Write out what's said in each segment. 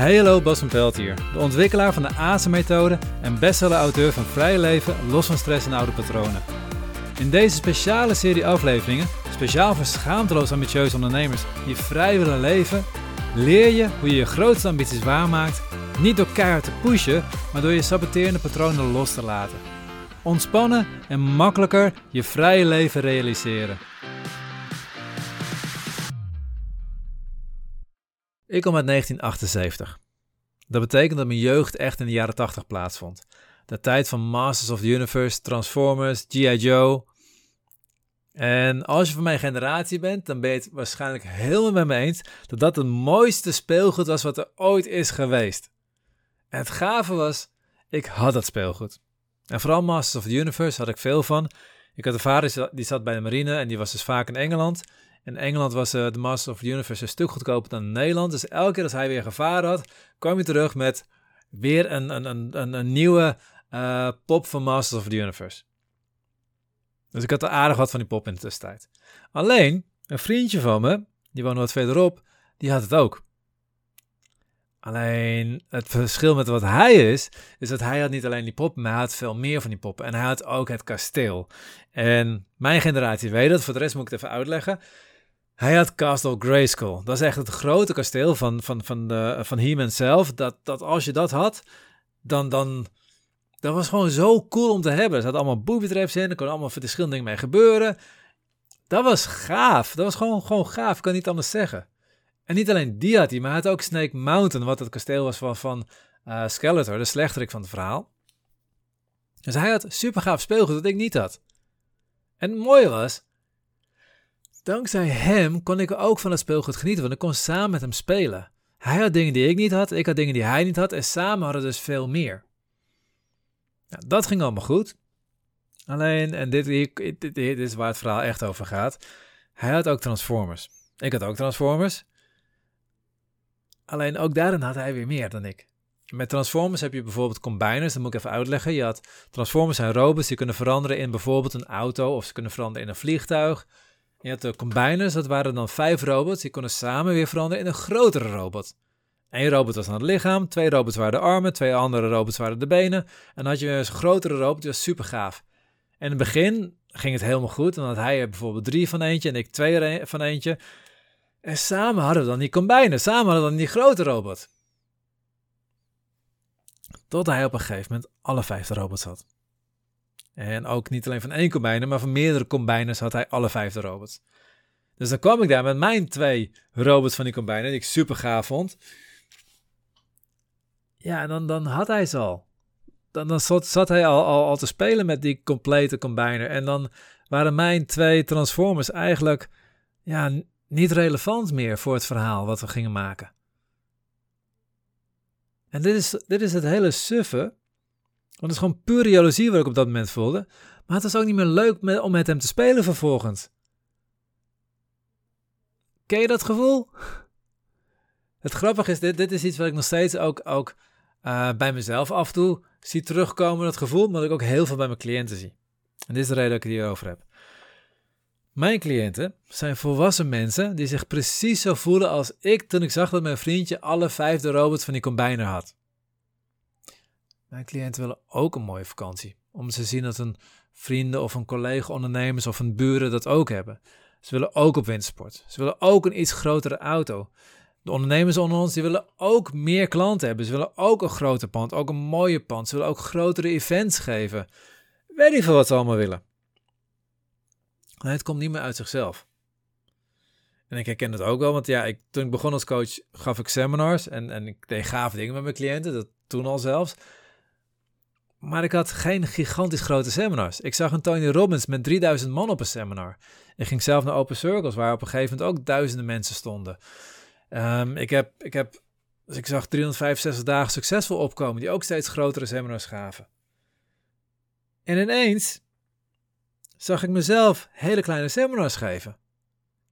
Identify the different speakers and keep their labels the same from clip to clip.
Speaker 1: Hallo, Bas van Pelt hier, de ontwikkelaar van de ASE-methode en bestseller-auteur van Vrij Leven, Los van Stress en Oude Patronen. In deze speciale serie afleveringen, speciaal voor schaamteloos ambitieuze ondernemers die vrij willen leven, leer je hoe je je grootste ambities waarmaakt, niet door keihard te pushen, maar door je saboterende patronen los te laten. Ontspannen en makkelijker je vrije leven realiseren. Ik kom uit 1978. Dat betekent dat mijn jeugd echt in de jaren 80 plaatsvond. De tijd van Masters of the Universe, Transformers, G.I. Joe. En als je van mijn generatie bent, dan ben je het waarschijnlijk helemaal met me eens dat dat het mooiste speelgoed was wat er ooit is geweest. En het gave was, ik had dat speelgoed. En vooral Masters of the Universe had ik veel van. Ik had een vader die zat bij de marine en die was dus vaak in Engeland. In Engeland was uh, de Masters of the Universe een stuk goedkoper dan in Nederland. Dus elke keer als hij weer gevaar had, kwam hij terug met weer een, een, een, een, nieuwe uh, pop van Masters of the Universe. Dus ik had er aardig wat van die pop in de tussentijd. Alleen, een vriendje van me, die woonde wat verderop, die had het ook. Alleen het verschil met wat hij is, is dat hij had niet alleen die poppen, maar hij had veel meer van die poppen. En hij had ook het kasteel. En mijn generatie weet dat, voor de rest moet ik het even uitleggen. Hij had Castle Grayskull. Dat is echt het grote kasteel van, van, van, de, van He-Man zelf. Dat, dat als je dat had, dan, dan... Dat was gewoon zo cool om te hebben. Er zat allemaal booby in. Er kon allemaal verschillende dingen mee gebeuren. Dat was gaaf. Dat was gewoon, gewoon gaaf. Ik kan niet anders zeggen. En niet alleen die had hij, maar hij had ook Snake Mountain, wat het kasteel was van, van uh, Skeletor, de slechterik van het verhaal. Dus hij had super gaaf speelgoed dat ik niet had. En het mooie was, dankzij hem kon ik ook van het speelgoed genieten, want ik kon samen met hem spelen. Hij had dingen die ik niet had, ik had dingen die hij niet had en samen hadden we dus veel meer. Nou, dat ging allemaal goed. Alleen, en dit, dit, dit is waar het verhaal echt over gaat, hij had ook Transformers. Ik had ook Transformers. Alleen ook daarin had hij weer meer dan ik. Met Transformers heb je bijvoorbeeld combiners, dat moet ik even uitleggen. Je had Transformers zijn robots die kunnen veranderen in bijvoorbeeld een auto of ze kunnen veranderen in een vliegtuig. Je had de combiners, dat waren dan vijf robots, die konden samen weer veranderen in een grotere robot. Eén robot was dan het lichaam, twee robots waren de armen, twee andere robots waren de benen. En dan had je een grotere robot, die was super gaaf. En in het begin ging het helemaal goed, dan had hij er bijvoorbeeld drie van eentje en ik twee van eentje. En samen hadden we dan die combijnen, samen hadden we dan die grote robot. Tot hij op een gegeven moment alle vijf robots had. En ook niet alleen van één combiner, maar van meerdere combiners had hij alle vijf de robots. Dus dan kwam ik daar met mijn twee robots van die combiner, die ik super gaaf vond. Ja, en dan, dan had hij ze al. Dan, dan zat, hij al, al, al te spelen met die complete combiner. En dan waren mijn twee Transformers eigenlijk ja, niet relevant meer voor het verhaal wat we gingen maken. En dit is, dit is het hele suffe. Want het is gewoon pure jaloezie wat ik op dat moment voelde. Maar het was ook niet meer leuk om met hem te spelen vervolgens. Ken je dat gevoel? Het grappige is, dit, dit is iets wat ik nog steeds ook, ook uh, bij mezelf af en toe zie terugkomen. Dat gevoel, maar dat ik ook heel veel bij mijn cliënten zie. En dit is de reden dat ik het hierover heb. Mijn cliënten zijn volwassen mensen die zich precies zo voelen als ik toen ik zag dat mijn vriendje alle vijfde robots van die combiner had. Mijn cliënten willen ook een mooie vakantie, om te zien dat hun vrienden of een collega ondernemers of een buren dat ook hebben. Ze willen ook op windsport. Ze willen ook een iets grotere auto. De ondernemers onder ons die willen ook meer klanten hebben. Ze willen ook een groter pand, ook een mooie pand. Ze willen ook grotere events geven. Weet niet veel wat ze allemaal willen. Het komt niet meer uit zichzelf. En ik herken het ook wel, want ja, ik, toen ik begon als coach gaf ik seminars en, en ik deed gave dingen met mijn cliënten, dat toen al zelfs. Maar ik had geen gigantisch grote seminars. Ik zag een Tony Robbins met 3000 man op een seminar. Ik ging zelf naar Open Circles, waar op een gegeven moment ook duizenden mensen stonden. Um, ik, heb, ik heb, dus ik zag 365 dagen succesvol opkomen, die ook steeds grotere seminars gaven. En ineens zag ik mezelf hele kleine seminars geven.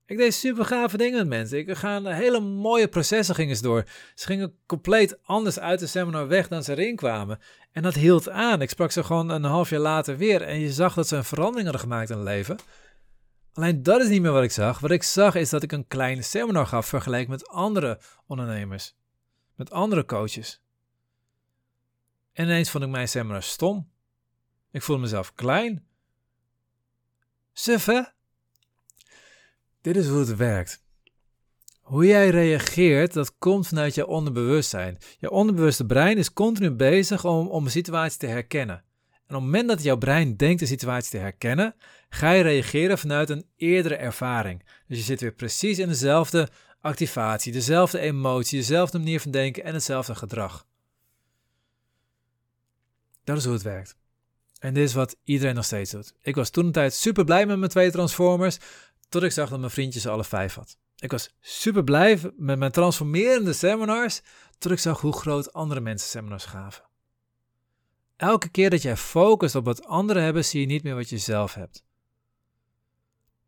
Speaker 1: Ik deed super gave dingen met mensen. Ik ga hele mooie processen gingen ze door. Ze gingen compleet anders uit de seminar weg dan ze erin kwamen. En dat hield aan. Ik sprak ze gewoon een half jaar later weer. En je zag dat ze een verandering hadden gemaakt in hun leven. Alleen dat is niet meer wat ik zag. Wat ik zag is dat ik een kleine seminar gaf vergeleken met andere ondernemers. met andere coaches. En ineens vond ik mijn seminar stom. Ik voelde mezelf klein. Suf, hè? Dit is hoe het werkt. Hoe jij reageert, dat komt vanuit je onderbewustzijn. Je onderbewuste brein is continu bezig om, om een situatie te herkennen. En op het moment dat jouw brein denkt de situatie te herkennen, ga je reageren vanuit een eerdere ervaring. Dus je zit weer precies in dezelfde activatie, dezelfde emotie, dezelfde manier van denken en hetzelfde gedrag. Dat is hoe het werkt. En dit is wat iedereen nog steeds doet. Ik was toen een tijd super blij met mijn twee Transformers, tot ik zag dat mijn vriendje ze alle vijf had. Ik was super blij met mijn transformerende seminars, tot ik zag hoe groot andere mensen seminars gaven. Elke keer dat jij focust op wat anderen hebben, zie je niet meer wat je zelf hebt.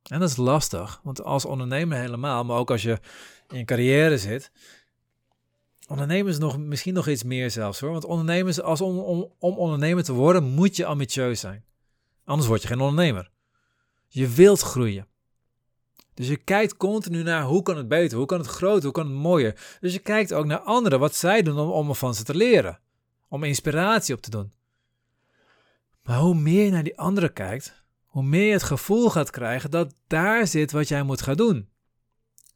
Speaker 1: En dat is lastig, want als ondernemer helemaal, maar ook als je in je carrière zit, ondernemers nog, misschien nog iets meer zelfs hoor. Want ondernemers, als om, om ondernemer te worden, moet je ambitieus zijn. Anders word je geen ondernemer. Je wilt groeien. Dus je kijkt continu naar hoe kan het beter, hoe kan het groter, hoe kan het mooier. Dus je kijkt ook naar anderen, wat zij doen om, om van ze te leren. Om inspiratie op te doen. Maar hoe meer je naar die anderen kijkt, hoe meer je het gevoel gaat krijgen dat daar zit wat jij moet gaan doen.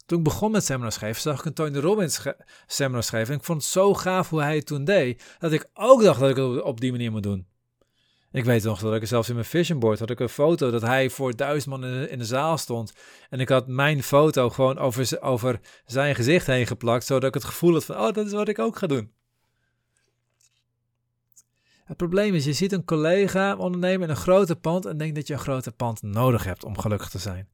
Speaker 1: Toen ik begon met seminars geven, zag ik een Tony Robbins seminar schrijven. En ik vond het zo gaaf hoe hij het toen deed, dat ik ook dacht dat ik het op die manier moet doen. Ik weet nog dat ik zelfs in mijn vision board had ik een foto dat hij voor duizend man in de, zaal stond. En ik had mijn foto gewoon over, over zijn gezicht heen geplakt, zodat ik het gevoel had van, oh, dat is wat ik ook ga doen. Het probleem is, je ziet een collega ondernemen in een grote pand en denkt dat je een grote pand nodig hebt om gelukkig te zijn.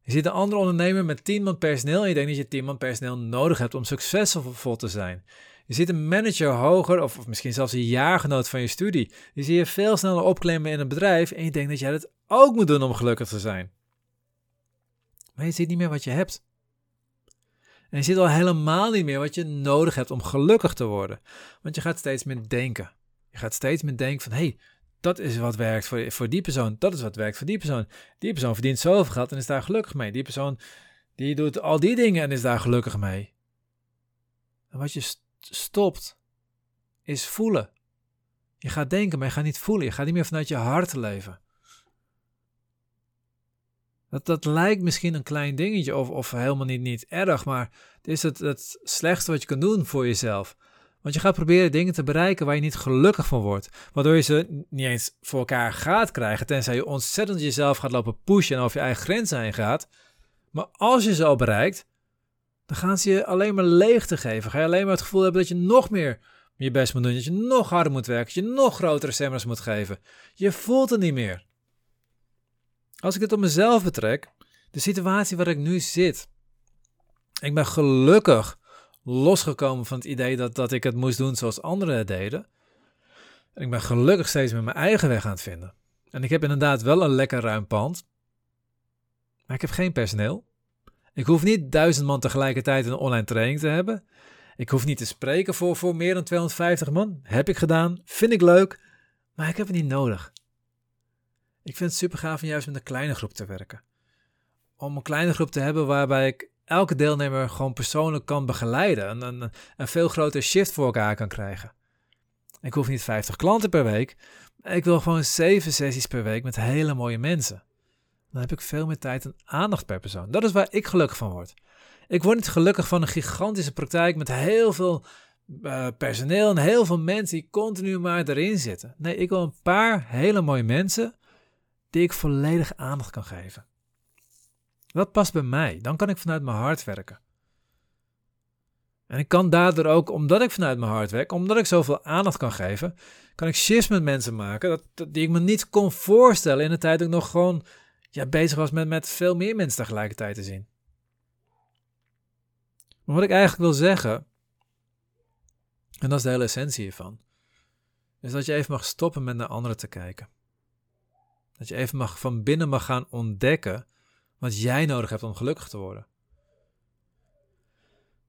Speaker 1: Je ziet een andere ondernemer met 10 man personeel en je denkt dat je 10 man personeel nodig hebt om succesvol te zijn. Je ziet een manager hoger, of, of misschien zelfs een jaargenoot van je studie. Die zie je veel sneller opklimmen in een bedrijf en je denkt dat jij dat ook moet doen om gelukkig te zijn. Maar je ziet niet meer wat je hebt. En je ziet al helemaal niet meer wat je nodig hebt om gelukkig te worden. Want je gaat steeds meer denken. Je gaat steeds meer denken van, hé, hey, dat is wat werkt voor, voor die persoon. Dat is wat werkt voor die persoon. Die persoon verdient zoveel geld en is daar gelukkig mee. Die persoon die doet al die dingen en is daar gelukkig mee. En wat je stopt, is voelen. Je gaat denken, maar je gaat niet voelen. Je gaat niet meer vanuit je hart leven. Dat, dat lijkt misschien een klein dingetje of, of helemaal niet, niet erg, maar het is het, het slechtste wat je kan doen voor jezelf. Want je gaat proberen dingen te bereiken waar je niet gelukkig van wordt. Waardoor je ze niet eens voor elkaar gaat krijgen. Tenzij je ontzettend jezelf gaat lopen pushen en over je eigen grenzen heen gaat. Maar als je ze al bereikt, dan gaan ze je alleen maar leegte geven. Ga je alleen maar het gevoel hebben dat je nog meer je best moet doen. Dat je nog harder moet werken. Dat je nog grotere stemmers moet geven. Je voelt het niet meer. Als ik het op mezelf betrek, de situatie waar ik nu zit. Ik ben gelukkig losgekomen van het idee dat, dat ik het moest doen zoals anderen het deden. En ik ben gelukkig steeds met mijn eigen weg aan het vinden. En ik heb inderdaad wel een lekker ruim pand. Maar ik heb geen personeel. Ik hoef niet duizend man tegelijkertijd een online training te hebben. Ik hoef niet te spreken voor, voor meer dan 250 man. Heb ik gedaan. Vind ik leuk. Maar ik heb het niet nodig. Ik vind het super gaaf om juist met een kleine groep te werken. Om een kleine groep te hebben waarbij ik elke deelnemer gewoon persoonlijk kan begeleiden. En een, een veel grotere shift voor elkaar kan krijgen. Ik hoef niet 50 klanten per week. Ik wil gewoon 7 sessies per week met hele mooie mensen. Dan heb ik veel meer tijd en aandacht per persoon. Dat is waar ik gelukkig van word. Ik word niet gelukkig van een gigantische praktijk met heel veel uh, personeel en heel veel mensen die continu maar erin zitten. Nee, ik wil een paar hele mooie mensen die ik volledig aandacht kan geven. Wat past bij mij? Dan kan ik vanuit mijn hart werken. En ik kan daardoor ook, omdat ik vanuit mijn hart werk, omdat ik zoveel aandacht kan geven, kan ik shifts met mensen maken dat, die ik me niet kon voorstellen in de tijd dat ik nog gewoon ja, bezig was met, met veel meer mensen tegelijkertijd te zien. Maar wat ik eigenlijk wil zeggen, en dat is de hele essentie hiervan, is dat je even mag stoppen met naar anderen te kijken. Dat je even mag van binnen mag gaan ontdekken wat jij nodig hebt om gelukkig te worden.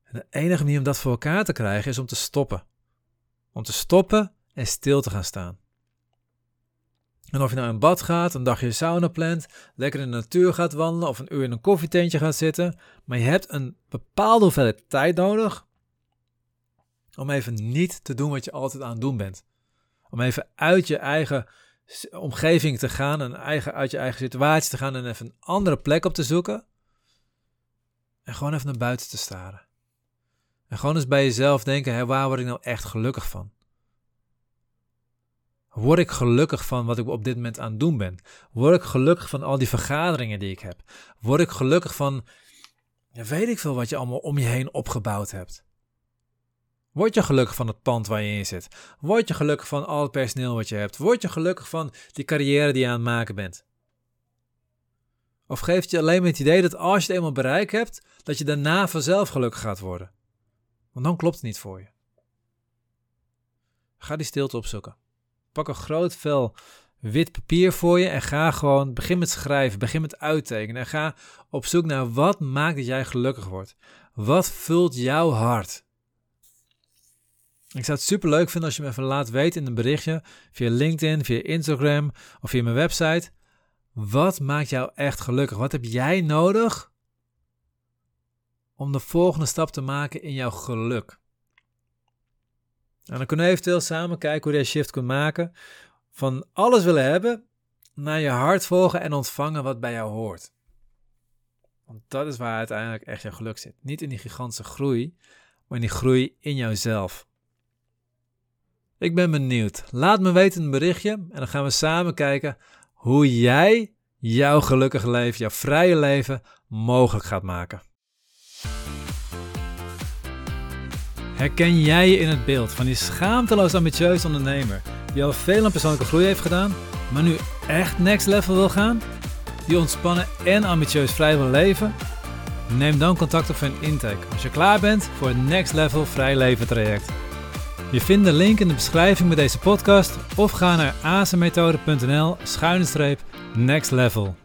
Speaker 1: En de enige manier om dat voor elkaar te krijgen is om te stoppen. Om te stoppen en stil te gaan staan. En of je nou in bad gaat, een dagje sauna plant, lekker in de natuur gaat wandelen of een uur in een koffietentje gaat zitten, maar je hebt een bepaalde hoeveelheid tijd nodig Om even niet te doen wat je altijd aan het doen bent. Om even uit je eigen omgeving te gaan en eigen, uit je eigen situatie te gaan en even een andere plek op te zoeken. En gewoon even naar buiten te staren. En gewoon eens bij jezelf denken, hé, waar word ik nou echt gelukkig van? Word ik gelukkig van wat ik op dit moment aan het doen ben? Word ik gelukkig van al die vergaderingen die ik heb? Word ik gelukkig van, weet ik veel wat je allemaal om je heen opgebouwd hebt? Word je gelukkig van het pand waar je in zit? Word je gelukkig van al het personeel wat je hebt? Word je gelukkig van die carrière die je aan het maken bent? Of geeft je alleen maar het idee dat als je het eenmaal bereikt hebt, dat je daarna vanzelf gelukkig gaat worden? Want dan klopt het niet voor je. Ga die stilte opzoeken. Pak een groot vel wit papier voor je en ga gewoon, begin met schrijven, begin met uittekenen en ga op zoek naar wat maakt dat jij gelukkig wordt. Wat vult jouw hart? Ik zou het super leuk vinden als je me even laat weten in een berichtje via LinkedIn, via Instagram of via mijn website. Wat maakt jou echt gelukkig? Wat heb jij nodig om de volgende stap te maken in jouw geluk? En dan kunnen we eventueel samen kijken hoe je shift kunt maken. Van alles willen hebben, naar je hart volgen en ontvangen wat bij jou hoort. Want dat is waar uiteindelijk echt jouw geluk zit. Niet in die gigantische groei, maar in die groei in jouzelf. Ik ben benieuwd. Laat me weten een berichtje en dan gaan we samen kijken hoe jij jouw gelukkige leven, jouw vrije leven mogelijk gaat maken. Herken jij je in het beeld van die schaamteloos ambitieuze ondernemer die al veel aan persoonlijke groei heeft gedaan, maar nu echt next level wil gaan? Die ontspannen en ambitieus vrij wil leven? Neem dan contact op voor een intake als je klaar bent voor het Next Level Vrij Leven traject. Je vindt de link in de beschrijving bij deze podcast of ga naar azenmethode.nl schuine streep next level.